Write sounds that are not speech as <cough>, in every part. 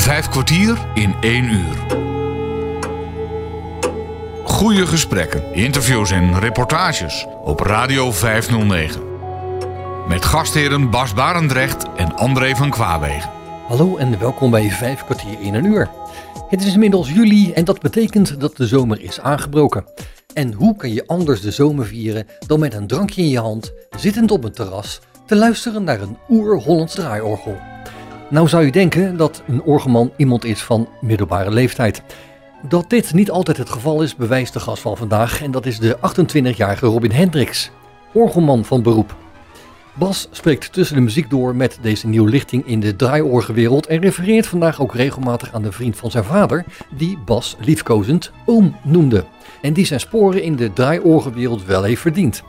Vijf kwartier in één uur. Goede gesprekken, interviews en reportages op Radio 509. Met gastheren Bas Barendrecht en André van Kwaabegen. Hallo en welkom bij Vijf kwartier in een uur. Het is inmiddels juli en dat betekent dat de zomer is aangebroken. En hoe kan je anders de zomer vieren dan met een drankje in je hand, zittend op een terras, te luisteren naar een oer-Hollands draaiorgel? Nou zou je denken dat een orgelman iemand is van middelbare leeftijd. Dat dit niet altijd het geval is, bewijst de gast van vandaag en dat is de 28-jarige Robin Hendricks, orgelman van beroep. Bas spreekt tussen de muziek door met deze nieuwe lichting in de draaiorgelwereld en refereert vandaag ook regelmatig aan de vriend van zijn vader, die Bas liefkozend oom noemde. En die zijn sporen in de draaiorgelwereld wel heeft verdiend.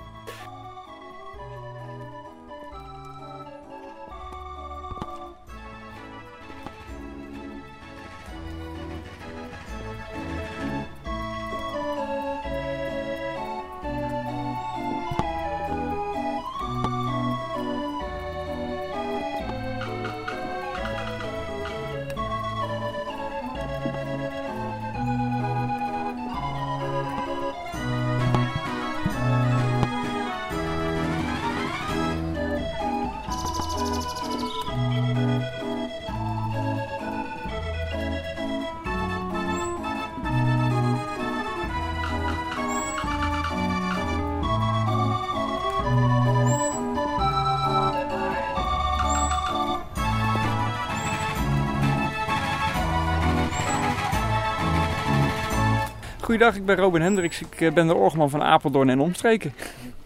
Goeiedag, ik ben Robin Hendricks. Ik eh, ben de orgelman van Apeldoorn en omstreken.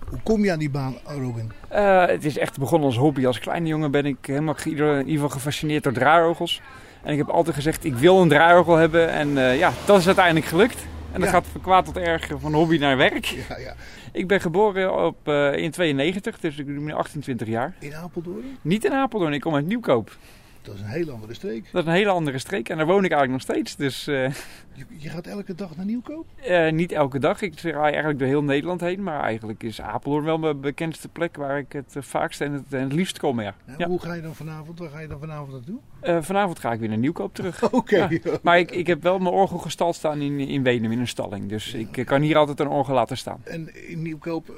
Hoe kom je aan die baan, Robin? Uh, het is echt begonnen als hobby. Als kleine jongen ben ik helemaal in ieder geval gefascineerd door draaiorgels. En ik heb altijd gezegd, ik wil een draaiorgel hebben. En uh, ja, dat is uiteindelijk gelukt. En dat ja. gaat van kwaad tot erg van hobby naar werk. Ja, ja. Ik ben geboren op, uh, in 92, dus ik ben nu 28 jaar. In Apeldoorn? Niet in Apeldoorn, ik kom uit Nieuwkoop. Dat is een hele andere streek. Dat is een hele andere streek en daar woon ik eigenlijk nog steeds. Dus, uh, je, je, gaat elke dag naar Nieuwkoop? Uh, niet elke dag. Ik rij eigenlijk door heel Nederland heen. Maar eigenlijk is Apeldoorn wel mijn bekendste plek waar ik het vaakst en het, en het liefst kom. Ja. Nou, ja. Hoe ga je dan vanavond? Waar ga je dan vanavond naartoe? Uh, vanavond ga ik weer naar Nieuwkoop terug. <laughs> Oké. Okay. Ja. Maar ik, ik heb wel mijn orgel gestald staan in, in Wenum in een stalling. Dus ik kan hier altijd een orgel laten staan. En in Nieuwkoop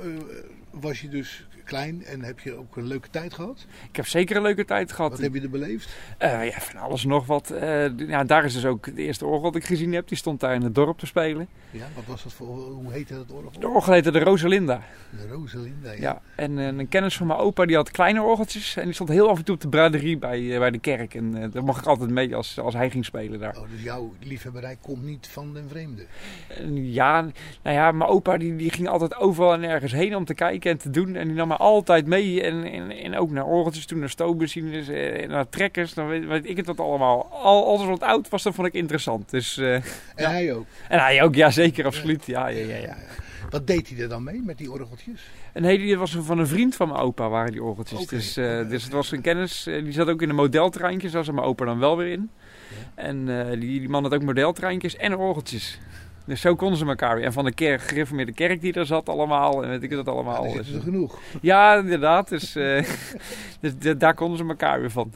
was je dus klein en heb je ook een leuke tijd gehad? Ik heb zeker een leuke tijd gehad. Wat heb je er beleefd? Uh, ja, van alles nog wat. Uh, ja, daar is dus ook het eerste orgel dat ik gezien heb. Die stond daar in het dorp te spelen. Ja, wat was dat voor, hoe heette dat orgel? De orgel heette de Rosalinda. De Rosalinda, ja. ja en uh, een kennis van mijn opa die had kleine orgeltjes. En die stond heel af en toe op de braderie bij, bij de kerk. En daar mocht ik altijd mee als, als hij ging spelen daar. Oh, dus jouw liefhebberij komt niet van den vreemde? ja, nou ja, mijn opa die, die ging altijd overal en ergens heen om te kijken en te doen. En die nam me altijd mee. En, en, en ook naar orgeltjes, toen naar stoommachines, en naar trekkers. Dan weet, weet, ik het wat allemaal. Al, alles wat oud was, dat vond ik interessant. Dus, uh, en ja. hij ook? En hij ook, ja zeker, absoluut. Ja, ja, ja, ja. Wat deed hij er dan mee met die orgeltjes? Nee, die was van een vriend van mijn opa, waren die orgeltjes. Okay. Dus, uh, dus het was een kennis. Die zat ook in een modeltreintje, zoals mijn opa dan wel weer in. Ja. En uh, die, die man had ook modeltreintjes en orgeltjes. Dus zo konden ze elkaar weer. En van de kerk, gereformeerde kerk die er zat allemaal. En weet ik dat allemaal. Ja, dus, er genoeg. Ja, inderdaad. Dus, uh, <laughs> dus daar konden ze elkaar weer van.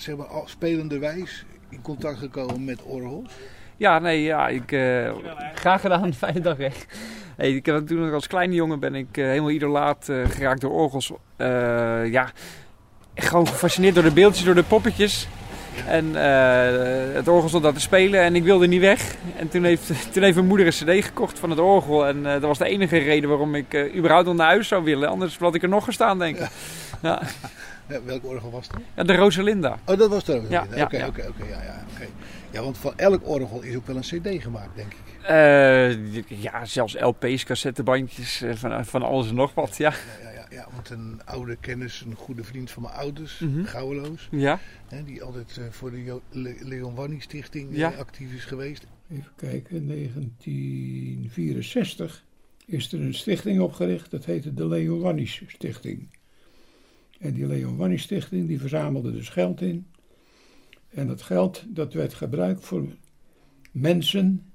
Zeg maar, spelenderwijs in contact gekomen met orgels? Ja, nee, ja, ik, uh, graag gedaan. <laughs> Fijne dag, hè. Hey, ik heb toen als kleine jongen ben ik uh, helemaal idolaat geraakt door orgels. ja, gewoon gefascineerd door de beeldjes, door de poppetjes. En uh, het orgel stond daar te spelen en ik wilde niet weg. En toen heeft, <laughs> toen heeft mijn moeder een cd gekocht van het orgel. En uh, dat was de enige reden waarom ik uh, überhaupt nog naar huis zou willen. Anders had ik er nog gestaan, denk ik. Ja. ja. <laughs> welk orgel was dat? Ja, de Rosalinda. Oh, dat was de Rosalinda. Oké, oké, oké. Ja, ja, oké. ja, want van elk orgel is ook wel een cd gemaakt, denk ik. ja, zelfs LP's, cassettebandjes, van, van alles en nog wat, ja. ja ja, want een oude kennis, een goede vriend van mijn ouders, mm Ja. Hè, die altijd uh, voor de jo Le Leon Wanni Stichting ja. actief is geweest. Even kijken, 1964 is er een stichting opgericht, dat heette de Leon Wanni Stichting. En die Leon Wanni Stichting die verzamelde dus geld in. En dat geld dat werd gebruikt voor mensen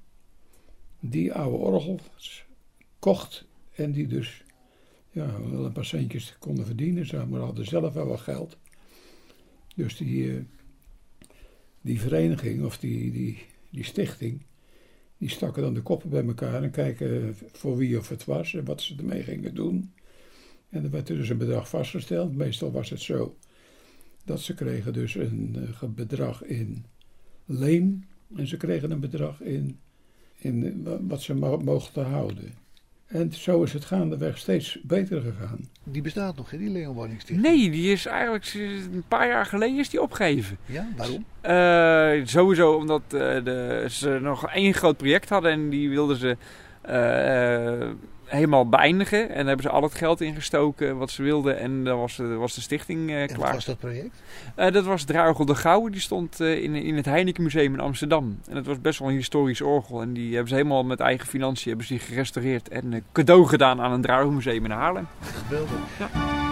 die oude orgels kocht en die dus ja, wel een paar centjes konden verdienen. Ze hadden zelf wel wat geld. Dus die, uh, die vereniging of die, die, die stichting, die stakken dan de koppen bij elkaar en kijken voor wie of het was en wat ze ermee gingen doen. En er werd dus een bedrag vastgesteld. Meestal was het zo dat ze kregen dus een uh, bedrag in leen en ze kregen een bedrag in, in wat ze mochten houden. En zo is het gaandeweg steeds beter gegaan. Die bestaat nog, hè, die Leon Woningstichting? Nee, die is eigenlijk een paar jaar geleden is die opgegeven. Ja, waarom? Uh, sowieso omdat uh, de, ze nog één groot project hadden en die wilden ze uh, helemaal beëindigen. En daar hebben ze al het geld ingestoken wat ze wilden. En dan was, was de stichting uh, klaar. wat was dat project? Uh, dat was Druigel de Gouwe. Die stond uh, in, in het Heineken Museum in Amsterdam. En dat was best wel een historisch orgel. En die hebben ze helemaal met eigen financiën hebben ze gerestaureerd. En cadeau gedaan aan een Druigelmuseum in Haarlem. Geweldig. Ja.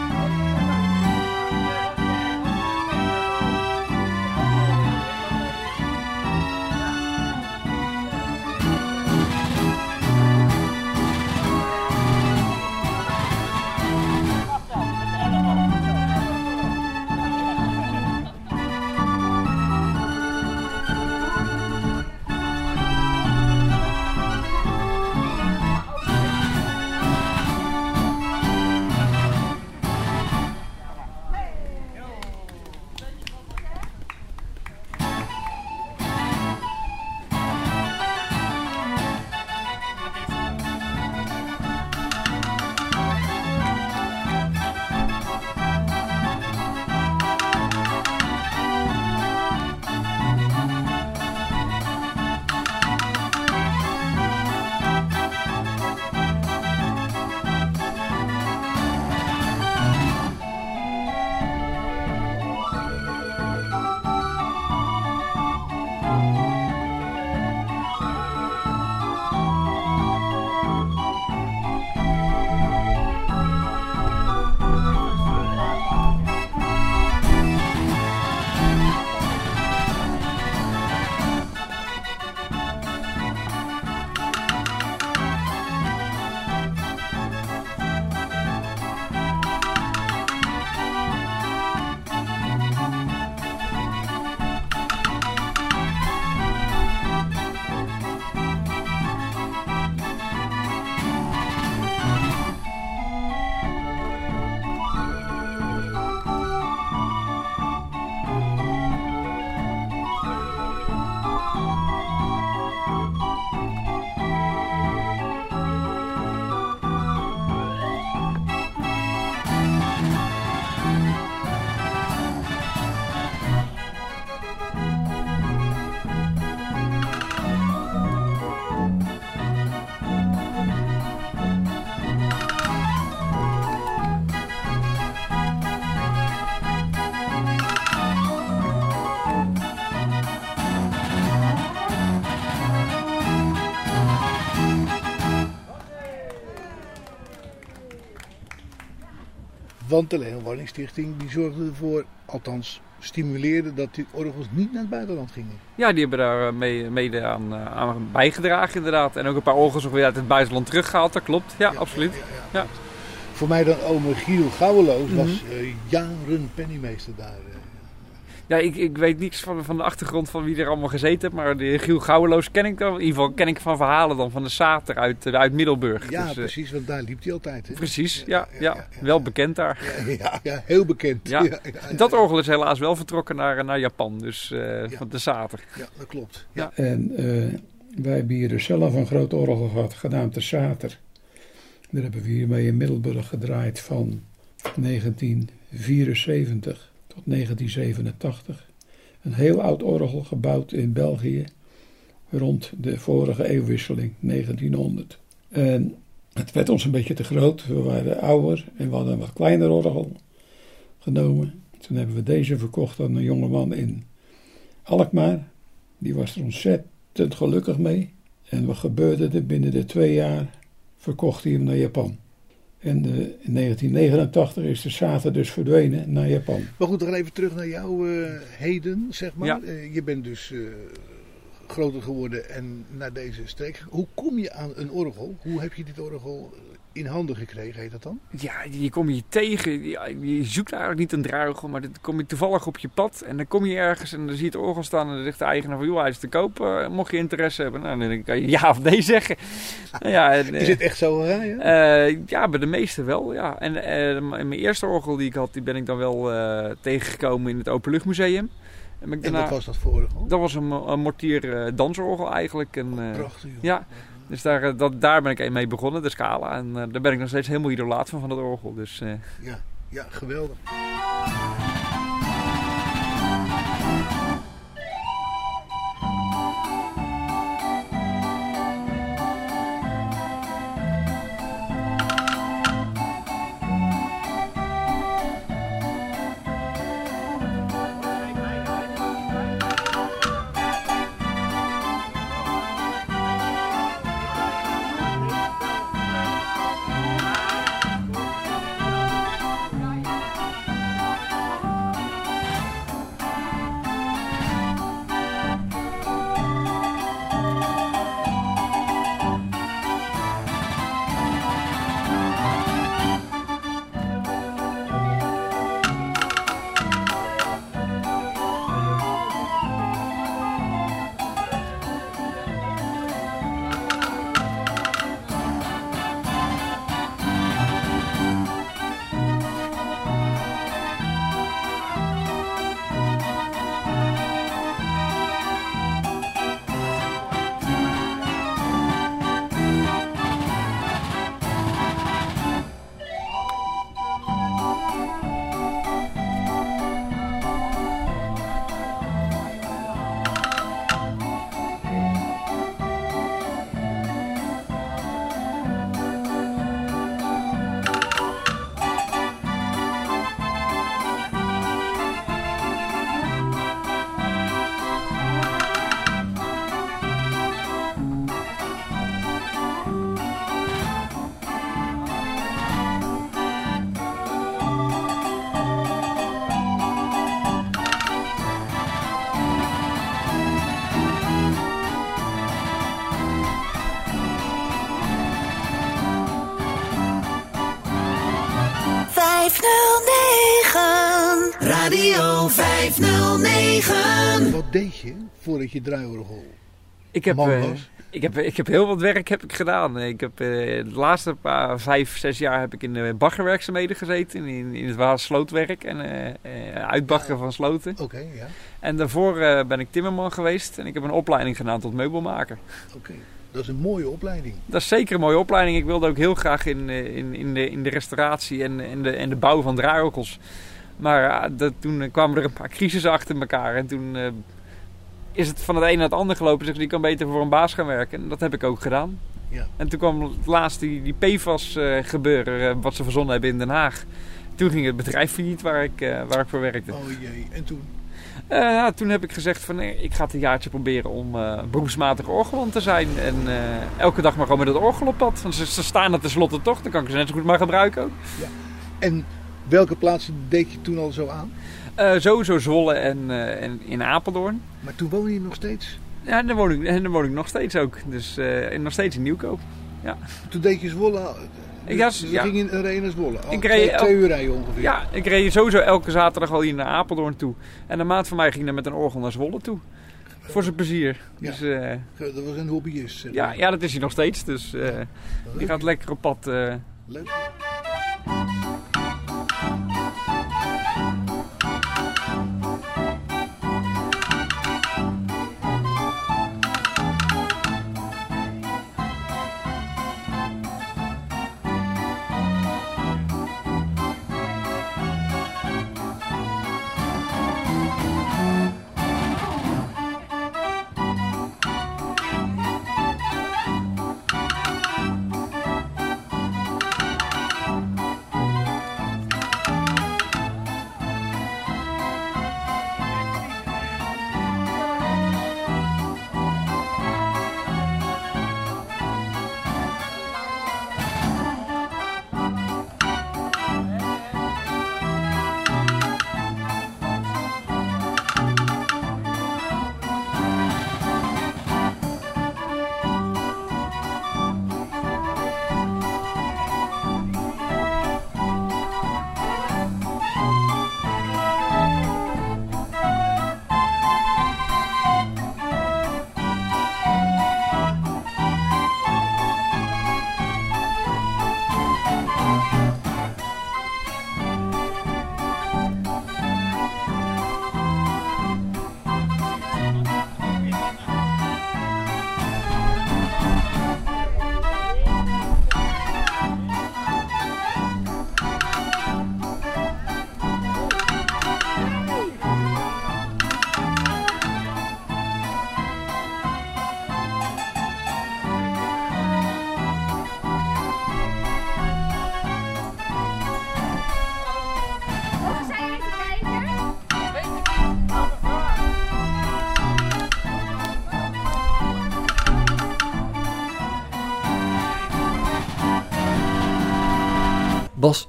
Want de Leon Stichting die zorgde ervoor, althans stimuleerde dat die orgels niet naar het buitenland gingen. Ja, die hebben daar eh, mee, mede aan, eh, aan bijgedragen inderdaad. En ook een paar orgels weer uit het buitenland teruggehaald, dat klopt. Ja, absoluut. Ja, Voor mij dan ome Giel Gouweloos was Mhm. eh, jaren penningmeester daar. Ja, ik, ik weet niets van, van de achtergrond van wie er allemaal gezeten heeft. Maar de Giel Gouweloos ken ik dan. In ieder geval ken ik van verhalen dan van de Sater uit, eh, uit Middelburg. Ja, Dus, eh, precies, want daar liep hij altijd. Hè? precies, ja, ja, Wel bekend daar. Ja, <laughs> ja, ja, heel bekend. <laughs> Ja. ja, ja, Dat orgel is helaas wel vertrokken naar, naar Japan. Dus eh, Ja. van de Sater. Ja, dat klopt. Ja. En eh, wij hebben hier dus zelf een groot orgel gehad, genaamd de Sater. Daar hebben we hiermee in Middelburg gedraaid van 1974 tot 1987. Een heel oud orgel gebouwd in België rond de vorige eeuwwisseling, 1900. En het werd ons een beetje te groot. We waren ouder en we hadden een wat kleiner orgel genomen. Toen hebben we deze verkocht aan een jongeman in Alkmaar. Die was er ontzettend gelukkig mee. En wat gebeurde er? Binnen de twee jaar verkocht hij hem naar Japan. En in 1989 is de Sater dus verdwenen naar Japan. Maar goed, dan even terug naar jouw eh, heden, zeg maar. Ja. Eh, je bent dus eh, groter geworden en naar deze streek. Hoe kom je aan een orgel? Hoe heb je dit orgel in handen gekregen, heet dat dan? Ja, die kom je tegen. Je zoekt eigenlijk niet een draaiorgel, maar dan kom je toevallig op je pad. En dan kom je ergens en dan zie je het orgel staan. En dan zegt de eigenaar van, joh, hij is te koop. eh, mocht je interesse hebben, nou, dan kan je ja of nee zeggen. <laughs> Nou ja, en, Is het echt zo? Eh, ja, bij de meeste wel, ja. En m- mijn eerste orgel die ik had, die ben ik dan wel tegengekomen in het Openluchtmuseum. En daarna, wat was dat voor orgel? Dat was een, een mortier dansorgel eigenlijk. En, Prachtig. joh. ja. Dus daar, eh, dat, daar ben ik mee begonnen, de Scala. En eh, daar ben ik nog steeds helemaal idolaat van, van dat orgel. Dus eh, Ja, ja, geweldig. Wat deed je voordat je draaiorgel ik, heb, eh, ik, heb, ik heb heel wat werk heb ik gedaan. Ik heb, eh, de laatste paar, vijf, zes jaar heb ik in de baggerwerkzaamheden gezeten. In, in het waar slootwerk en eh, eh, uitbaggeren van sloten. Oké, ja. En daarvoor eh, ben ik timmerman geweest. En ik heb een opleiding gedaan tot meubelmaker. Oké. Dat is een mooie opleiding. Dat is zeker een mooie opleiding. Ik wilde ook heel graag in, eh, in, in, de, in de restauratie en, en, de, en de bouw van draaiorgels. Maar ja, dat, toen eh, kwamen er een paar crisissen achter elkaar. En toen eh, is het van het een naar het ander gelopen. Dus ik kan beter voor een baas gaan werken. En dat heb ik ook gedaan. Ja. En toen kwam het laatst die, die PFAS eh, gebeuren, wat ze verzonnen hebben in Den Haag. Toen ging het bedrijf failliet waar ik, waar ik voor werkte. Oh jee. En toen? Ja, toen heb ik gezegd van nee, ik ga het een jaartje proberen om eh beroepsmatig orgelman te zijn. En elke dag maar gewoon met het orgel op pad. Want ze, ze staan er tenslotte toch, dan kan ik ze net zo goed maar gebruiken ook. En welke plaatsen deed je toen al zo aan? Eh, sowieso Zwolle en, eh, en in Apeldoorn. Maar toen woon je nog steeds. Ja, en daar woon ik, en <laughs> daar woon ik nog steeds ook. Dus eh, nog steeds in Nieuwkoop. Ja. Toen deed je Zwolle. Ik ja, dus je ja. ging in naar Zwolle. Ik twee, reed el- twee uur rijden ongeveer. Ja, ik reed sowieso elke zaterdag al hier naar Apeldoorn toe. En een maat van mij ging dan met een orgel naar Zwolle toe. Voor zijn plezier. Ja. Dus Dat was een hobbyist. zeg ja, maar. ja, dat is hij nog steeds. Dus die gaat lekker op pad. Leuk.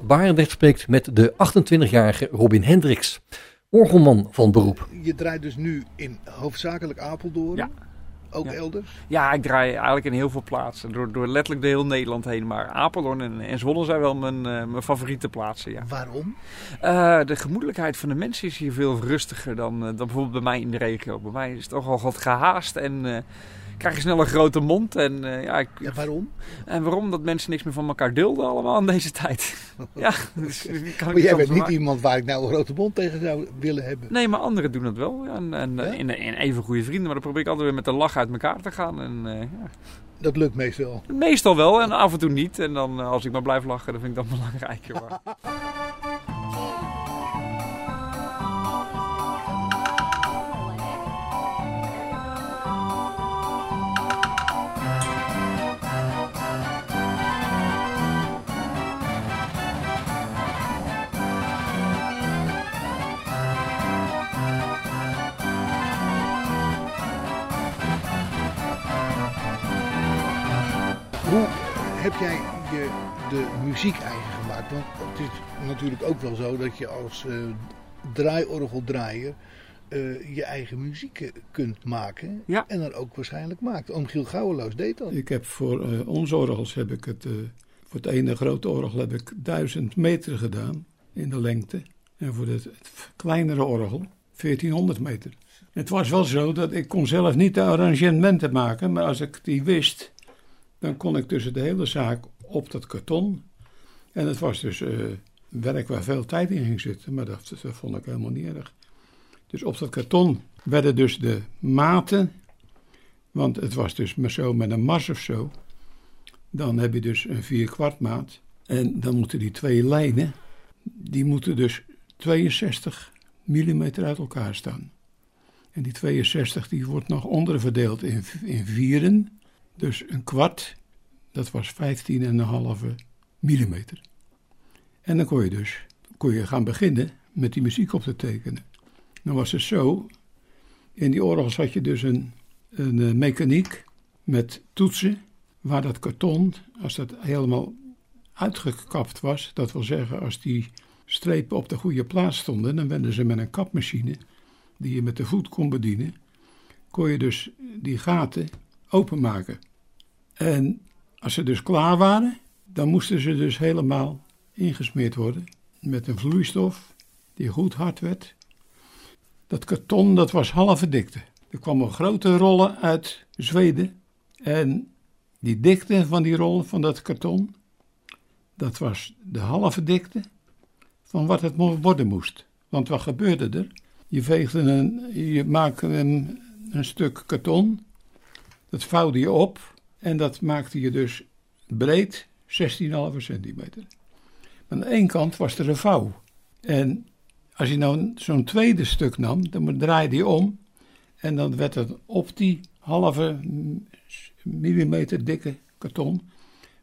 Barendrecht spreekt met de 28-jarige Robin Hendricks, orgelman van beroep. Je draait dus nu in hoofdzakelijk Apeldoorn. Ja. Ook Ja. elders. Ja, ik draai eigenlijk in heel veel plaatsen. Door, door letterlijk de heel Nederland heen. Maar Apeldoorn en, en Zwolle zijn wel mijn, eh, mijn favoriete plaatsen. Ja. Waarom? Eh, de gemoedelijkheid van de mensen is hier veel rustiger dan, eh, dan bijvoorbeeld bij mij in de regio. Bij mij is het toch al wat gehaast en eh, krijg je snel een grote mond. En, eh, ja, ik, Ja, waarom? en waarom? Dat mensen niks meer van elkaar dulden allemaal in deze tijd. <laughs> ja, dus, kan Maar jij bent niet iemand waar ik nou een grote mond tegen zou willen hebben. Nee, maar anderen doen dat wel. Ja, en en, Ja? even goede vrienden. Maar dan probeer ik altijd weer met een lach uit elkaar te gaan. En, eh, ja. Dat lukt meestal. Meestal wel en af en toe niet. En dan eh, als ik maar blijf lachen, dan vind ik dat <laughs> belangrijker. Maar... <laughs> heb jij je de muziek eigen gemaakt? Want het is natuurlijk ook wel zo dat je als eh draaiorgeldraaier eh, je eigen muziek eh, kunt maken. Ja. En dan ook waarschijnlijk maakt. Oom Giel Gouweloos deed dat. Ik heb voor eh, onze orgels heb ik het, eh, voor het ene grote orgel heb ik 1000 meter gedaan in de lengte. En voor het, het kleinere orgel 1400 meter. Het was wel zo dat ik kon zelf niet de arrangementen maken, maar als ik die wist, dan kon ik tussen de hele zaak op dat karton. En het was dus eh, werk waar veel tijd in ging zitten, maar dat, vond ik helemaal niet erg. Dus op dat karton werden dus de maten want het was dus maar zo met een mars of zo. Dan heb je dus een vier kwart maat. En dan moeten die twee lijnen, die moeten dus 62 mm uit elkaar staan. En die 62 die wordt nog onderverdeeld in, in vieren. Dus een kwart, dat was 15,5 mm. En dan kon je dus kon je gaan beginnen met die muziek op te tekenen. Dan was het zo, in die orgels had je dus een, een eh, mechaniek met toetsen, waar dat karton, als dat helemaal uitgekapt was, dat wil zeggen als die strepen op de goede plaats stonden, dan werden ze met een kapmachine, die je met de voet kon bedienen, kon je dus die gaten openmaken. En als ze dus klaar waren, dan moesten ze dus helemaal ingesmeerd worden met een vloeistof die goed hard werd. Dat karton, dat was halve dikte. Er kwamen grote rollen uit Zweden en die dikte van die rol van dat karton, dat was de halve dikte van wat het worden moest. Want wat gebeurde er? Je veegde een, je maakte een, een stuk karton, dat vouwde je op en dat maakte je dus breed 16,5 centimeter. Aan de kant was er een vouw. En als je nou zo'n tweede stuk nam, dan draaide je om en dan werd het op die halve millimeter dikke karton,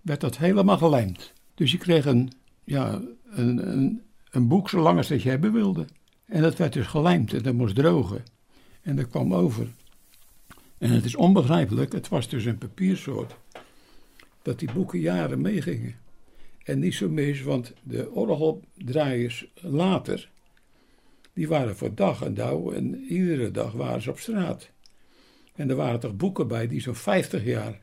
werd dat helemaal gelijmd. Dus je kreeg een, ja, een, een, een boek zo lang als dat je hebben wilde. En dat werd dus gelijmd en dat moest drogen. En dat kwam over. En het is onbegrijpelijk, het was dus een papiersoort, dat die boeken jaren meegingen. En niet zo mis, want de orgeldraaiers later, die waren voor dag en dauw en iedere dag waren ze op straat. En er waren toch boeken bij die zo'n 50 jaar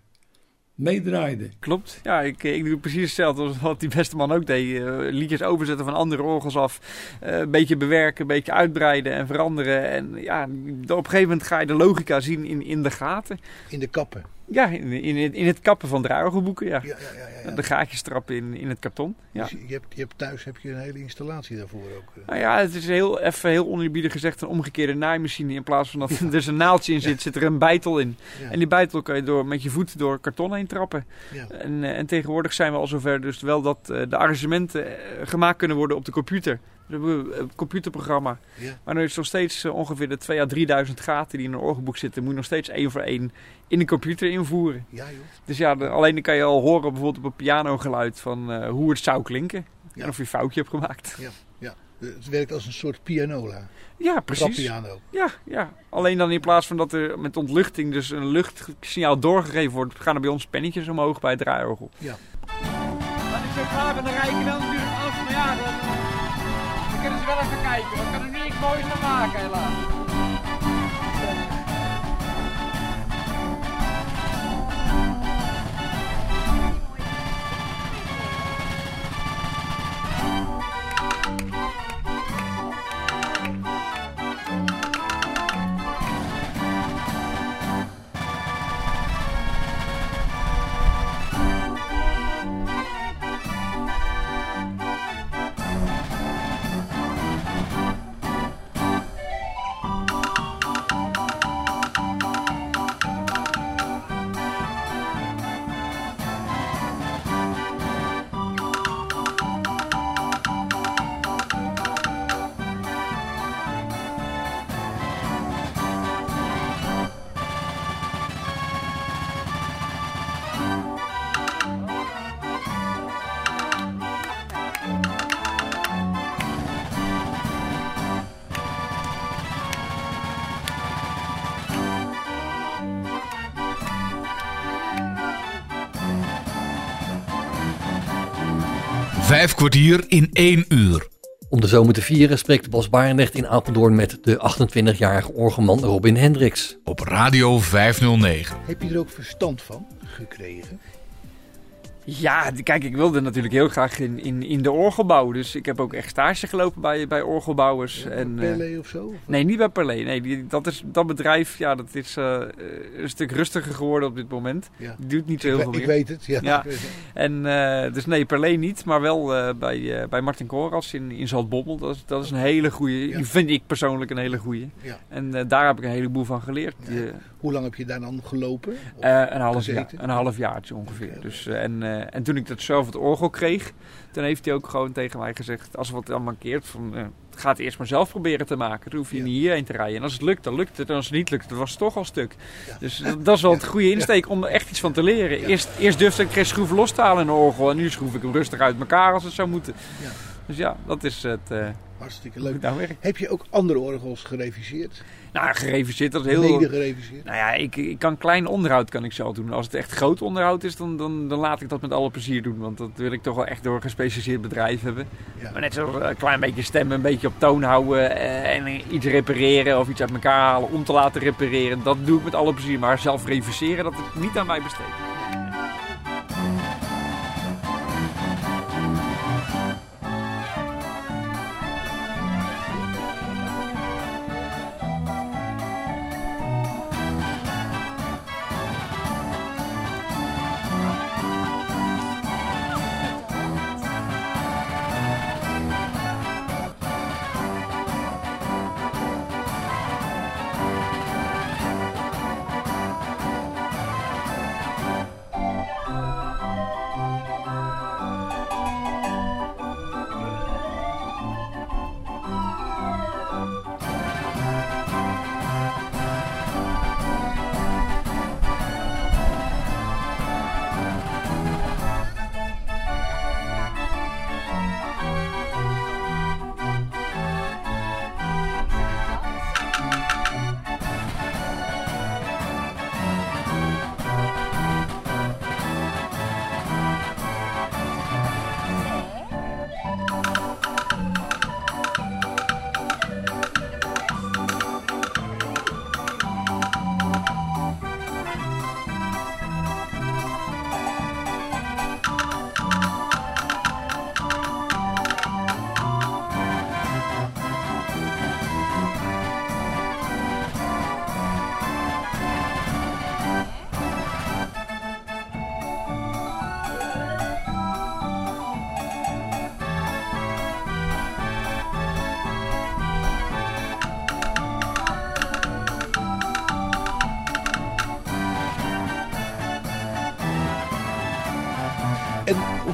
meedraaiden. Klopt. Ja, ik, ik doe precies hetzelfde als wat die beste man ook deed. Eh, liedjes overzetten van andere orgels af. Eh, een beetje bewerken, een beetje uitbreiden en veranderen. En ja, op een gegeven moment ga je de logica zien in, in de gaten. In de kappen. Ja, in, in, het- in het kappen van draaiorgelboeken, ja. Ja, ja, ja. ja. De gaatjes trappen in, in het karton. Ja. Dus je, hebt, je hebt thuis heb je een hele installatie daarvoor ook. eh. Nou ja, het is heel even heel oneerbiedig gezegd een omgekeerde naaimachine. In plaats van dat er dus een naaldje in zit, zit er een bijtel in. En die bijtel kan je door, met je voet door karton heen trappen. Ja. En, eh, en tegenwoordig zijn we al zover dus wel dat eh, de arrangementen gemaakt kunnen worden op de computer. Een computerprogramma. Ja. Maar er is nog steeds eh, ongeveer de 2 à 3000 gaten die in een orgelboek zitten. Moet je nog steeds één voor één in de computer invoeren. Ja, joh. Dus ja, alleen dan kan je al horen bijvoorbeeld op een pianogeluid van eh, hoe het zou klinken. Ja. En of je een foutje hebt gemaakt. Eh, Het werkt als een soort pianola. Ja, precies. Trappiano. Ja, ja, alleen dan in plaats van dat er met ontluchting dus een luchtsignaal doorgegeven wordt, gaan er bij ons pennetjes omhoog bij het draaiorgel. Ja. Wat ik zo graag aan de rijken wel natuurlijk af, maar ja, dan, dan ze wel even kijken. We kunnen er niks moois van maken helaas. Vijf kwartier in één uur. Om de zomer te vieren spreekt Bas Barendrecht in Apeldoorn met de 28-jarige orgelman Robin Hendricks. Op Radio 509. Heb je er ook verstand van gekregen? Ja, kijk, ik wilde natuurlijk heel graag in, in, in de orgelbouw. Dus ik heb ook echt stage gelopen bij, bij orgelbouwers. en, eh, Pele of zo? Of- Nee, niet bij Perlé. Nee, die, dat, is, dat bedrijf ja, dat is eh, een stuk rustiger geworden op dit moment. Ja. Die doet niet zo Ik, heel we- veel ik meer. weet het. Ja. Ja. Ik weet het. En eh, dus nee, Perlé niet, maar wel bij, bij Martin Koras in, in Zaltbommel. Dat is, dat is een hele goede, Ja. vind ik persoonlijk een hele goede. Ja. En daar heb ik een heleboel van geleerd. Ja. Hoe lang heb je daar dan gelopen? Een, half jaar, een half jaartje ongeveer. Dus, en, eh, en toen ik dat zelf het orgel kreeg, toen heeft hij ook gewoon tegen mij gezegd, als er wat dan mankeert, van, eh, ga het eerst maar zelf proberen te maken. Dan hoef je Ja. niet hierheen te rijden. En als het lukt, dan lukt het. En als het niet lukt, dan was het toch al stuk. Ja. Dus dat, dat is wel het goede insteek om er echt iets van te leren. Eerst, eerst durfde ik geen schroeven los te halen in een orgel. En nu schroef ik hem rustig uit elkaar als het zou moeten. Dus ja, dat is het. eh Hartstikke leuk. nou. Heb je ook andere orgels gereviseerd? Nou, gereviseerd, dat is heel... Mede gereviseerd? Nou ja, ik, ik kan klein onderhoud kan ik zelf doen. Als het echt groot onderhoud is, dan, dan, dan laat ik dat met alle plezier doen. Want dat wil ik toch wel echt door een gespecialiseerd bedrijf hebben. Ja. Maar net zo een klein beetje stemmen, een beetje op toon houden eh, en iets repareren of iets uit elkaar halen om te laten repareren. Dat doe ik met alle plezier. Maar zelf reviseren, dat is niet aan mij besteed.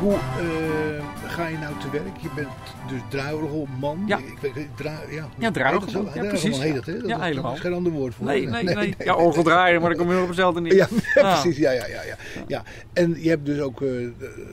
Hoe eh, ga je nou te werk? Je bent dus draaiorgelman. Ja. Ik weet, ja, Ja, dat zo? Ja, precies. heet dat, hè? Dat, Ja, dat helemaal. is geen ander woord voor. Nee, nee, nee. Ja, orgeldraaier, maar dan kom je nog op hetzelfde. <laughs> Ja, Ja. precies. Ja, ja, ja, ja, ja. En je hebt dus ook eh,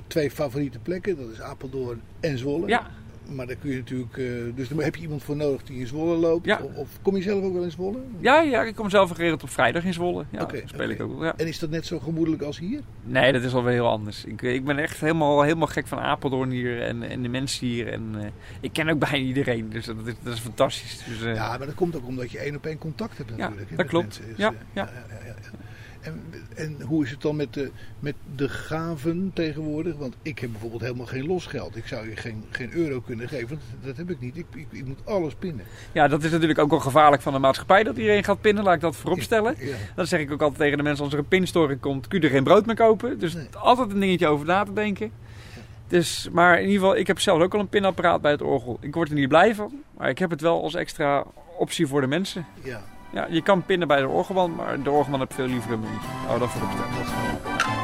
twee favoriete plekken. Dat is Apeldoorn en Zwolle. Ja. Maar daar kun je natuurlijk... eh, dus daar heb je iemand voor nodig die in Zwolle loopt. Ja. Of, of kom je zelf ook wel in Zwolle? Ja, ja, ik kom zelf geregeld op vrijdag in Zwolle. Ja, dan speel ik ook. Ja. En is dat net zo gemoedelijk als hier? Nee, dat is alweer heel anders. Ik, ik ben echt helemaal, helemaal gek van Apeldoorn hier en, en de mensen hier. En eh, ik ken ook bijna iedereen, dus dat is, dat is fantastisch. Dus, eh, Ja, maar dat komt ook omdat je één op één contact hebt natuurlijk. dat klopt. Dus, Ja, ja. En, en hoe is het dan met de, met de gaven tegenwoordig? Want ik heb bijvoorbeeld helemaal geen losgeld. Ik zou je geen, geen euro kunnen geven, want dat heb ik niet. Ik, ik, ik moet alles pinnen. ja, dat is natuurlijk ook wel gevaarlijk van de maatschappij dat iedereen gaat pinnen, laat ik dat vooropstellen. Ja. Dan zeg ik ook altijd tegen de mensen, als er een pinstoring komt, kun je er geen brood meer kopen. Dus Nee. altijd een dingetje over na te denken. Dus, maar in ieder geval, ik heb zelf ook al een pinapparaat bij het orgel. Ik word er niet blij van, maar ik heb het wel als extra optie voor de mensen. ja. Ja, je kan pinnen bij de orgelman, maar de orgelman heeft veel liever een muntje. Hou dat vooropstellen. Dat is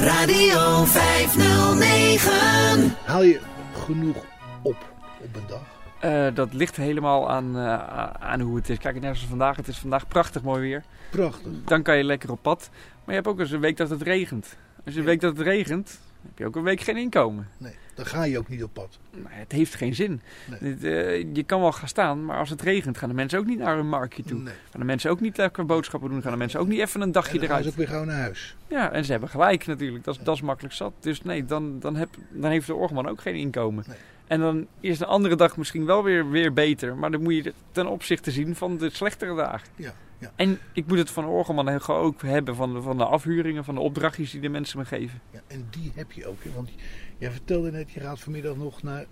Radio 509. Haal je genoeg op op een dag? Eh, dat ligt helemaal aan, eh, aan hoe het is. Kijk, net zoals vandaag. Het is vandaag prachtig mooi weer. Prachtig. Dan kan je lekker op pad. Maar je hebt ook eens een week dat het regent. Als je een Ja. week dat het regent, heb je ook een week geen inkomen. Nee, dan ga je ook niet op pad. Nou, het heeft geen zin. Nee. Eh, je kan wel gaan staan, maar als het regent gaan de mensen ook niet naar een marktje toe. Nee. Gaan de mensen ook niet lekker boodschappen doen. Gaan de mensen ook niet even een En dagje dan gaan ze eruit. ook weer gauw naar huis. Ja, en ze hebben gelijk natuurlijk. Dat is, dat is makkelijk zat. Dus nee, dan, dan, heb, dan heeft de orgelman ook geen inkomen. Nee. En dan is de andere dag misschien wel weer, weer beter. Maar dan moet je het ten opzichte zien van de slechtere dagen. Ja, ja. En ik moet het van orgelman ook hebben van de, van de afhuringen, van de opdrachtjes die de mensen me geven. Ja, en die heb je ook. hè, Want jij vertelde net, je gaat vanmiddag nog naar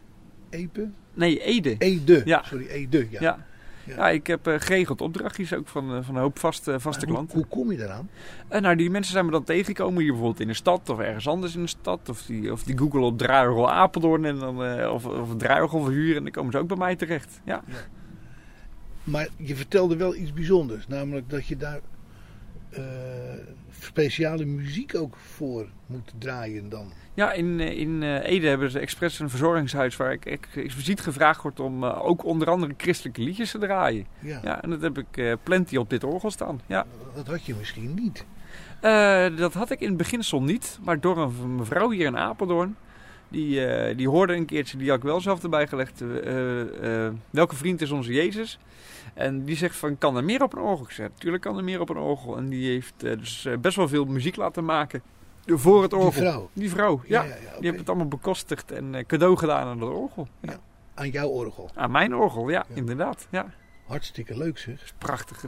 Epe? Nee, Ede. Ede. Ja. Sorry, Ede. Ja. Ja. Ja. ik heb eh, geregeld opdrachtjes ook van, eh, van een hoop vaste, vaste Maar hoe, klanten. hoe kom je daaraan? Nou, die mensen zijn me dan tegengekomen hier bijvoorbeeld in de stad of ergens anders in de stad. Of die, of die googelen op draaiorgel Apeldoorn en dan, eh, of, of verhuren en dan komen ze ook bij mij terecht. Ja. Maar je vertelde wel iets bijzonders. Namelijk dat je daar eh, speciale muziek ook voor moet draaien dan. Ja, in, eh, in eh, Ede hebben ze expres een verzorgingshuis waar ik ex- expliciet gevraagd wordt om eh, ook onder andere christelijke liedjes te draaien. Ja, Ja, en dat heb ik plenty op dit orgel staan. Ja. dat had je misschien niet. Dat had ik in het beginsel niet, maar door een mevrouw hier in Apeldoorn. Die, die hoorde een keertje, die had ik wel zelf erbij gelegd. welke vriend is onze Jezus? En die zegt van, kan er meer op een orgel? Ik zeg, natuurlijk kan er meer op een orgel. En die heeft dus best wel veel muziek laten maken voor het orgel. Die vrouw. Die vrouw, ja. ja, ja. Die heeft het allemaal bekostigd en eh, cadeau gedaan aan dat orgel. Ja. Aan jouw orgel. Aan mijn orgel, ja, Ja. inderdaad. Ja. Hartstikke leuk zeg. Prachtig.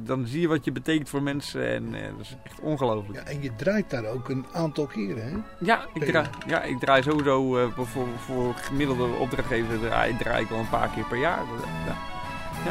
Dan zie je wat je betekent voor mensen en eh, dat is echt ongelooflijk. Ja, en je draait daar ook een aantal keren, hè? Ja, ik draai, ja, ik draai sowieso eh, voor, voor gemiddelde opdrachtgever draai, draai ik wel een paar keer per jaar. Ja. Zo,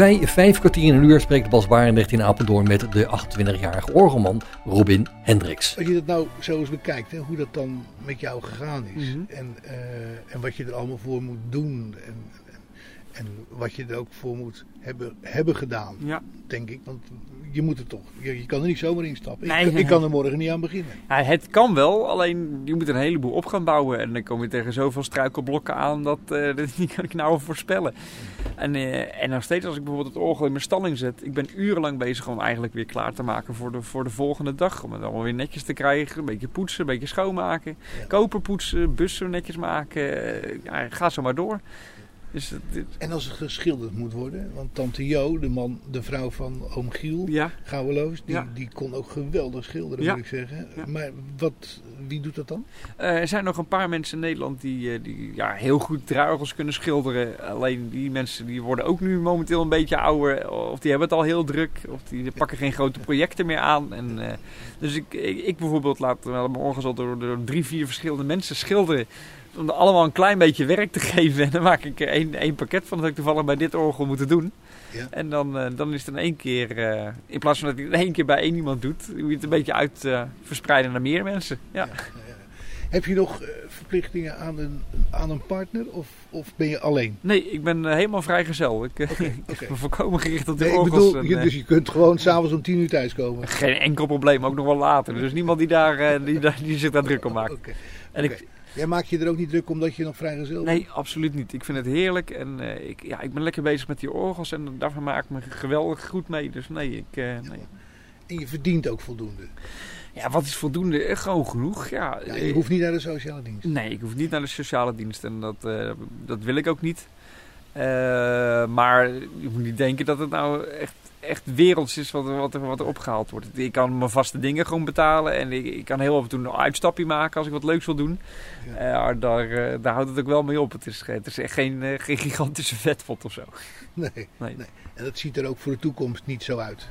Bij vijf kwartier in een uur spreekt Bas Barendrecht in Apeldoorn met de 28-jarige orgelman Robin Hendricks. Als je dat nou zo eens bekijkt, hè, hoe dat dan met jou gegaan is. Mhm. en, eh, en wat je er allemaal voor moet doen. En, en, en wat je er ook voor moet hebben, hebben gedaan, Ja. denk ik. Want je moet er toch, je, je kan er niet zomaar instappen. Nee, ik, kan- nee. ik kan er morgen niet aan beginnen. Ja, het kan wel, alleen je moet een heleboel op gaan bouwen. En dan kom je tegen zoveel struikelblokken aan dat, eh, <laughs> dat kan ik nou voorspellen. En, eh, en nog steeds als ik bijvoorbeeld het orgel in mijn stalling zet. Ik ben urenlang bezig om eigenlijk weer klaar te maken voor de, voor de volgende dag. Om het allemaal weer netjes te krijgen. Een beetje poetsen, een beetje schoonmaken. Ja. Koper poetsen, bussen netjes maken. Eh, ja, ga zo maar door. Dus En als het geschilderd moet worden, want tante Jo, de, man, de vrouw van oom Giel, ja, Gouweloos, die, Ja. die kon ook geweldig schilderen, Ja. moet ik zeggen. Ja. Maar wat, wie doet dat dan? Eh, er zijn nog een paar mensen in Nederland die, eh, die ja, heel goed draaiorgels kunnen schilderen. Alleen die mensen die worden ook nu momenteel een beetje ouder. Of die hebben het al heel druk. Of die pakken geen grote projecten meer aan. En, eh, dus ik, ik, ik bijvoorbeeld laat mijn orgels al door, door drie, vier verschillende mensen schilderen. Om er allemaal een klein beetje werk te <laughs> geven. En dan maak ik er één, één pakket van dat ik toevallig bij dit orgel moeten doen. Ja. En dan, eh, dan is het in één keer, eh, in plaats van dat je het in één keer bij één iemand doet, moet je het een beetje uit eh, verspreiden naar meer mensen. Ja. Heb je nog verplichtingen aan een, aan een partner of, of ben je alleen? Nee, ik ben helemaal vrijgezel. Ik, Oké. <laughs> ik ben volkomen gericht op de Nee, ik bedoel, en, dus je kunt gewoon s'avonds om tien uur thuiskomen. Geen enkel probleem, ook nog wel later. Er is niemand die, daar, die, die zich daar druk om maakt. En ik, Jij maakt je er ook niet druk omdat je nog vrijgezel bent? nee, absoluut niet. Ik vind het heerlijk. En eh, ik, ja, ik ben lekker bezig met die orgels. En daarvan maak ik me geweldig goed mee. Dus nee, ik... eh, nee. En je verdient ook voldoende. Ja, wat is voldoende? Eh, Gewoon genoeg, ja. Ja, je hoeft niet naar de sociale dienst. Nee, ik hoef niet naar de sociale dienst en dat, dat wil ik ook niet. Maar je moet niet denken dat het nou echt, echt werelds is wat, er- wat, wat er opgehaald wordt. Ik kan mijn vaste dingen gewoon betalen en ik, ik kan heel af en toe een uitstapje maken als ik wat leuks wil doen. Ja. Eh, maar daar, eh, daar houdt het ook wel mee op. Het is, het is echt geen, eh, geen gigantische vetpot of zo. Nee. Nee. Nee. En dat ziet er ook voor de toekomst niet zo uit.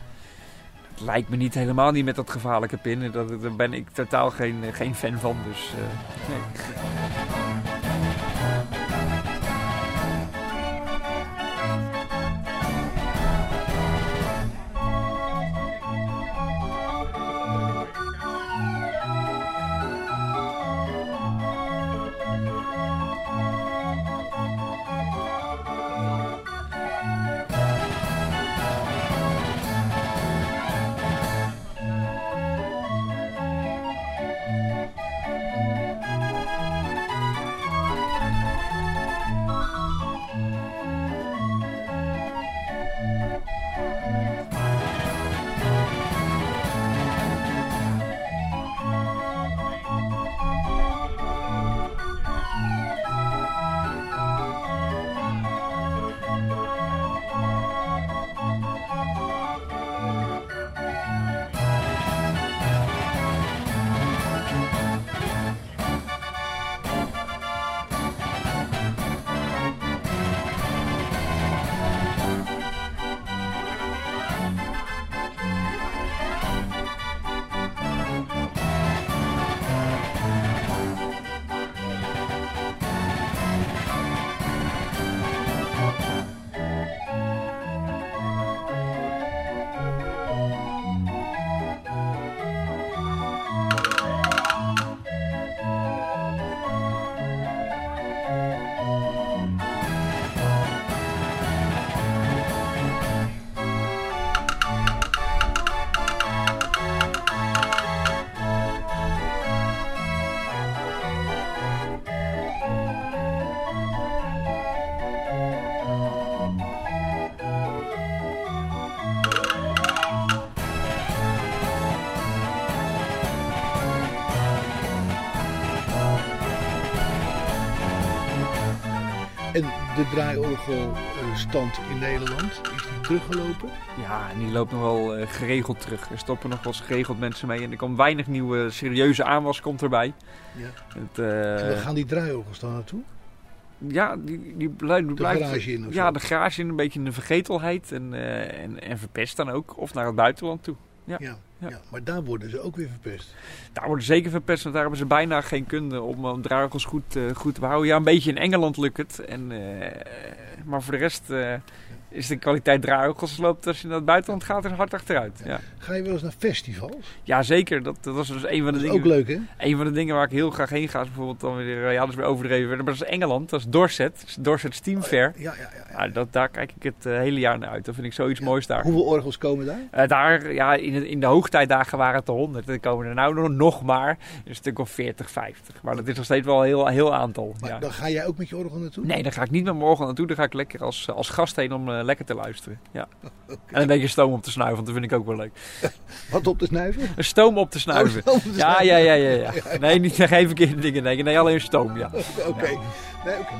Het lijkt me niet helemaal niet met dat gevaarlijke pinnen. Dat, daar ben ik totaal geen, geen fan van. Dus nee. En de draaiorgelstand in Nederland, is die teruggelopen? Ja, en die loopt nog wel eh, geregeld terug. Er stoppen nog wel eens geregeld mensen mee. En er komt weinig nieuwe serieuze aanwas komt erbij. Ja. Het, En eh, waar gaan die draaiorgels dan naartoe? ja, die, die blijft... De garage in of Ja, zo? de garage in een beetje in de vergetelheid. En, eh, en, en verpest dan ook. Of naar het buitenland toe. Ja. Ja, Ja. ja. maar daar worden ze ook weer verpest. Daar worden ze zeker verpest, want daar hebben ze bijna geen kunde om, om draagels goed, eh, goed te behouden. Ja, een beetje in Engeland lukt het. En, eh, maar voor de rest eh, is de kwaliteit draagels loopt als je naar het buitenland gaat er hard achteruit. Ja, Ga je wel eens naar festivals? ja zeker. Dat, dat was dus een van de dingen. ook leuk, hè? Een van de dingen waar ik heel graag heen ga is bijvoorbeeld dan weer, eh, ja dat is weer overdreven, maar dat is Engeland, dat is Dorset, Dorset Steam Fair. Ja, ja, ja. ja. Dat, daar kijk ik het eh, hele jaar naar uit. Dat vind ik zoiets Ja. moois daar. Hoeveel orgels komen daar? Eh, daar, ja, in, de- in de hoogtijdagen waren het er 100. Er komen er nou nog, maar een stuk of 40, 50. Maar dat is nog steeds wel een heel, heel aantal. Maar dan ga jij ook met je orgel naartoe? Nee, daar ga ik niet met morgen naartoe. Daar ga ik lekker als, als gast heen om lekker te luisteren. Ja. <laughs> En een beetje stoom op te snuiven, want dat vind ik ook wel leuk. <laughs> Wat op te snuiven? Een stoom op te snuiven. Oh, op te Ja, snuiven. ja, ja, ja, ja. <laughs> Nee, niet geen verkeerde dingen denken. Nee, alleen stoom, ja. Oké. Nee, oké.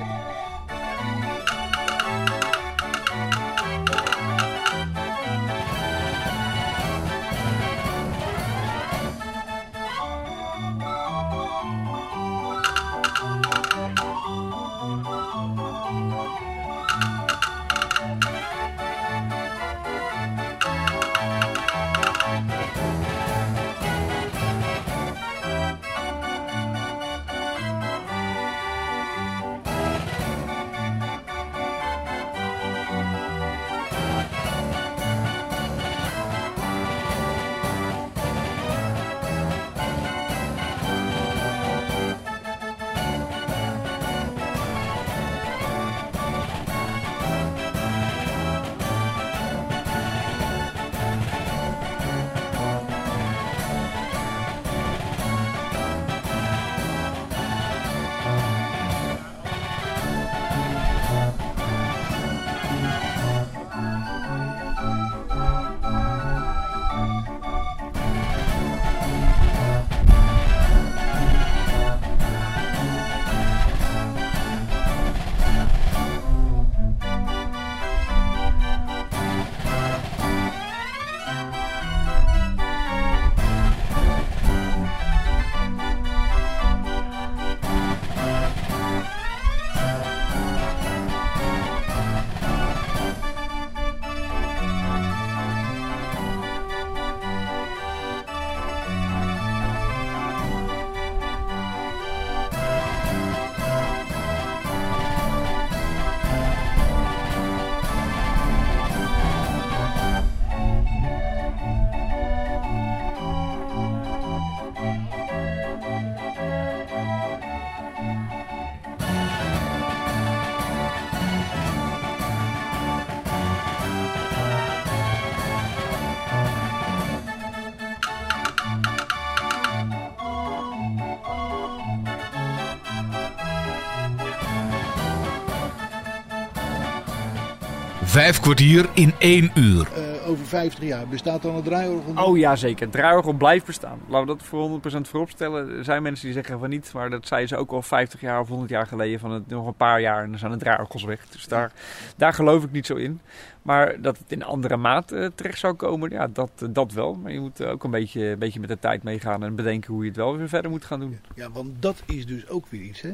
Vijf kwartier in één uur. Eh, over 50 jaar bestaat dan het draaiorgel? Oh ja, zeker. Het draaiorgel blijft bestaan. Laten we dat voor 100% vooropstellen. Er zijn mensen die zeggen van niet, maar dat zeiden ze ook al 50 jaar of 100 jaar geleden. Van het, nog een paar jaar en dan zijn de draaiorgels weg. Dus daar, daar geloof ik niet zo in. Maar dat het in andere maat eh, terecht zou komen, ja, dat, eh, dat wel. Maar je moet ook een beetje, een beetje met de tijd meegaan en bedenken hoe je het wel weer verder moet gaan doen. Ja, want dat is dus ook weer iets. Hè?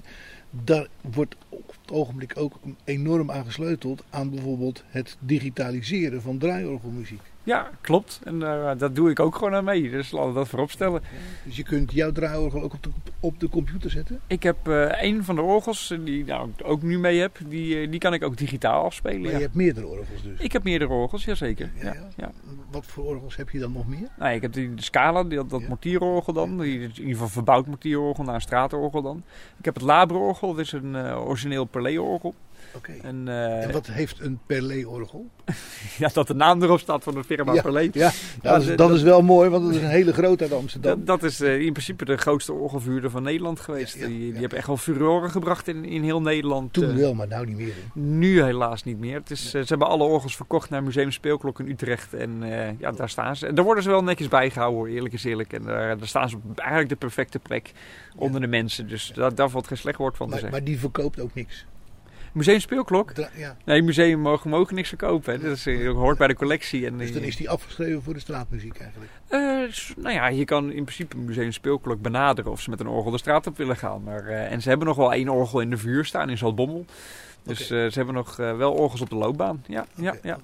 Daar wordt op het ogenblik ook enorm aan gesleuteld aan bijvoorbeeld het digitaliseren van draaiorgelmuziek. Ja, klopt. En daar dat doe ik ook gewoon aan mee. Dus laten we dat vooropstellen. Dus je kunt jouw draaiorgel ook op de, op de computer zetten? Ik heb eh een van de orgels eh, die ik nou, ook nu mee heb, die, die kan ik ook digitaal afspelen. Maar ja. je hebt meerdere orgels dus. Ik heb meerdere orgels, jazeker. Ja, Ja, ja. Wat voor orgels heb je dan nog meer? Nou, ik heb die de Scala, die, dat, mortierorgel dan. Die, in ieder geval verbouwd mortierorgel naar een straatorgel dan. Ik heb het Labre-orgel, dat is een origineel Perlé-orgel. En, eh, En wat heeft een Perlé-orgel? <laughs> ja, dat de naam erop staat van de firma Ja, Perlé. Ja, Ja, dat, is, dat is wel mooi, want dat is een hele grote uit Amsterdam. Dat, dat is eh, in principe de grootste orgelvuurder van Nederland geweest. Ja, ja, die, die hebben echt wel furoren gebracht in, in heel Nederland. Toen eh. wel, maar nou niet meer. hè. Nu helaas niet meer. Het is, ze hebben alle orgels verkocht naar Museum Speelklok in Utrecht. En ja, daar staan ze. En daar worden ze wel netjes bijgehouden hoor, eerlijk is eerlijk. En daar, daar staan ze op eigenlijk de perfecte plek onder de mensen. Dus daar, daar valt geen slecht woord van te zeggen. maar die verkoopt ook niks. Museum Speelklok? Dra- ja. Nee, museum mogen, mogen niks verkopen. Hè. Dat is, eh, hoort bij de collectie. En, Dus dan eh, is die afgeschreven voor de straatmuziek eigenlijk. s- nou ja, je kan in principe Museum Speelklok benaderen of ze met een orgel de straat op willen gaan. Maar, en ze hebben nog wel één orgel in de vuur staan in Zaltbommel. Dus ze hebben nog wel orgels op de loopbaan. Ja, ja, ja.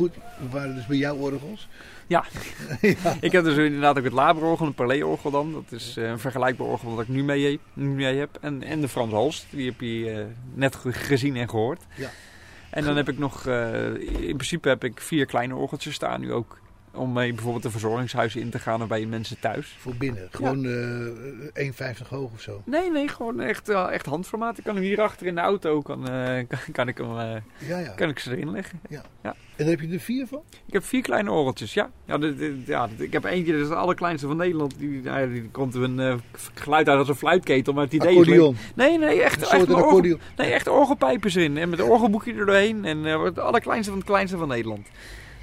Goed, we waren dus bij jouw orgels. Ja. <laughs> <laughs> Ik heb dus inderdaad ook het Laberorgel, een Parley-orgel dan. Dat is eh, een vergelijkbaar orgel wat ik nu mee, heb- nu mee heb. En, en de Frans Holst, die heb je eh, net ge- gezien en gehoord. Ja. En dan heb ik nog, eh, in principe heb ik vier kleine orgeltjes staan nu ook. Om mee bijvoorbeeld de verzorgingshuizen in te gaan of bij mensen thuis. Voor binnen. Gewoon eh 1,50 hoog of zo. Nee, nee, gewoon echt, eh, echt handformaat. Ik kan hem hier achter in de auto, kan, eh, <laughs> kan, kan ik, hem, eh, Ja, ja. kan ik ze erin leggen. En daar heb je er vier van? Ik heb vier kleine orgeltjes, ja. Ja, ja ik heb eentje, dat is de allerkleinste van Nederland. Die, nou ja, die komt een eh, geluid uit als een fluitketel, maar het idee is... Nee, nee, echt, Een echt, een orgel, nee, echt orgelpijpers in. En met een orgelboekje er doorheen. En eh, het allerkleinste van het kleinste van Nederland.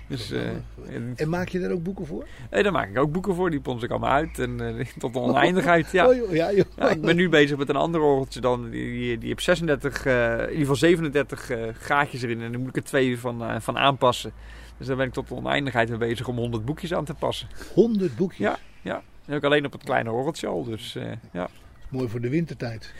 Dus eh, en, En maak je daar ook boeken voor? eh, daar maak ik ook boeken voor. Die pons ik allemaal uit. En eh, <laughs> tot de oneindigheid, ja. Oh, joh, ja, joh. Ja, ik ben nu bezig met een ander orgeltje dan. Die, die, heeft 36, eh, in ieder geval 37 eh, gaatjes erin. En daar moet ik er twee van, van aanpassen. Dus daar ben ik tot de oneindigheid mee bezig om 100 boekjes aan te passen. 100 boekjes. Ja. En ook alleen op het kleine orgeltje al. Dus ja. Mooi voor de wintertijd.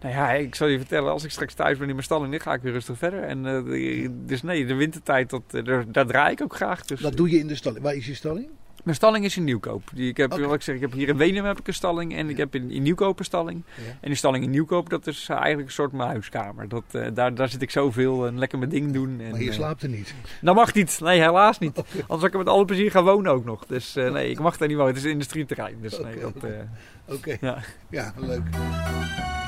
Nou ja, ik zal je vertellen, als ik straks thuis ben in mijn stalling, dan ga ik weer rustig verder. En, eh, dus nee, de wintertijd, dat, eh, daar, draai ik ook graag. Dus, Dat doe je in de stalling. Waar is je stalling? Mijn stalling is in Nieuwkoop. Ik, heb, Oké. wat ik, zeg, ik heb hier in Wenum heb ik een stalling en ik heb in, in Nieuwkoop een stalling. Ja. En die stalling in Nieuwkoop, dat is eh, eigenlijk een soort mijn huiskamer. Dat, eh, daar, daar zit ik zoveel en lekker mijn ding doen. En, Maar je eh, slaapt er niet. Dat mag niet. Nee, helaas niet. <laughs> Anders zou ik er met alle plezier gaan wonen ook nog. Dus eh, nee, ik mag daar niet wonen. Het is een industrieterrein. Dus nee, Oké, dat... eh, Oké. Ja. ja, leuk.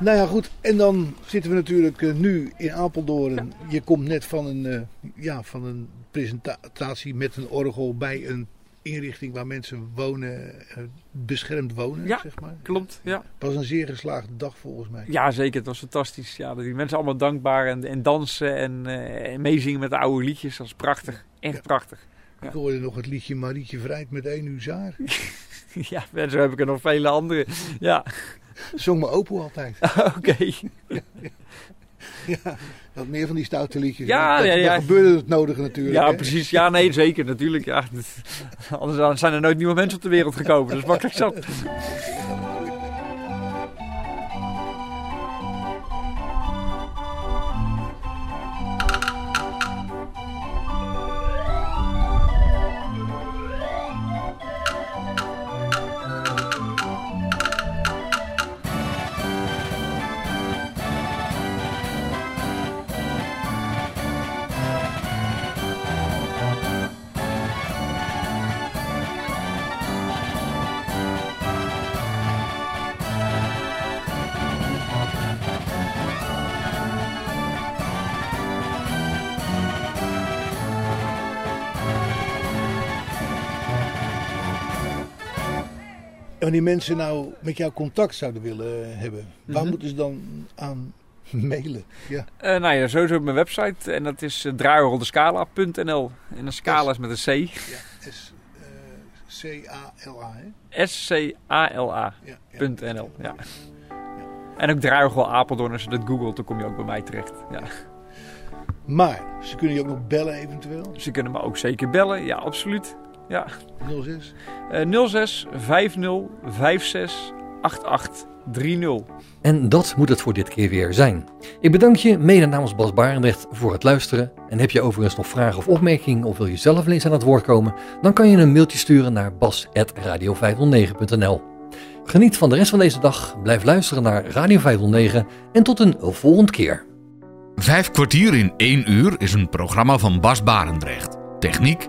Nou ja, goed. En dan zitten we natuurlijk eh, nu in Apeldoorn. Je komt net van een, eh, ja, van een presentatie met een orgel bij een inrichting waar mensen wonen, eh, beschermd wonen, Ja, zeg maar. Klopt, ja. Het was een zeer geslaagde dag volgens mij. Ja, zeker. Het was fantastisch. Ja, die mensen allemaal dankbaar en, en dansen en, en meezingen met de oude liedjes. Dat is prachtig. Echt Ja. prachtig. Ik hoorde nog het liedje Marietje Vrijt met één huzaar. <laughs> ja, en zo heb ik er nog vele andere. Ja, Zong mijn opo altijd. <laughs> oké. Ja, dat meer van die stoute liedjes. Ja, dat, ja, ja. Dan gebeurde het nodige natuurlijk. Ja, hè. precies. Ja, nee, zeker. Natuurlijk. Ja. <laughs> Anders zijn er nooit nieuwe mensen op de wereld gekomen. Dat is makkelijk zat. <laughs> En wanneer mensen nou met jou contact zouden willen hebben, waar Mhm. moeten ze dan aan <laughs> mailen? Ja, Eh, nou ja, sowieso op mijn website. En dat is uh. En een scala is met een C. ja S, eh, C-A-L-A, hè? S-C-A-L-A. Ja. En ook draaiorgel Apeldoorn. Als je dat googelt, dan kom je ook bij mij terecht. Ja. Maar ze kunnen je ook nog bellen eventueel. Ze kunnen me ook zeker bellen. Ja, absoluut. Ja. 06. Eh 06 50 56 8830. En dat moet het voor dit keer weer zijn. Ik bedank je mede namens Bas Barendrecht voor het luisteren. En heb je overigens nog vragen of opmerkingen of wil je zelf eens aan het woord komen, dan kan je een mailtje sturen naar bas.radio509.nl. Geniet van de rest van deze dag, blijf luisteren naar Radio 509 en tot een volgende keer. Vijf kwartier in één uur is een programma van Bas Barendrecht. Techniek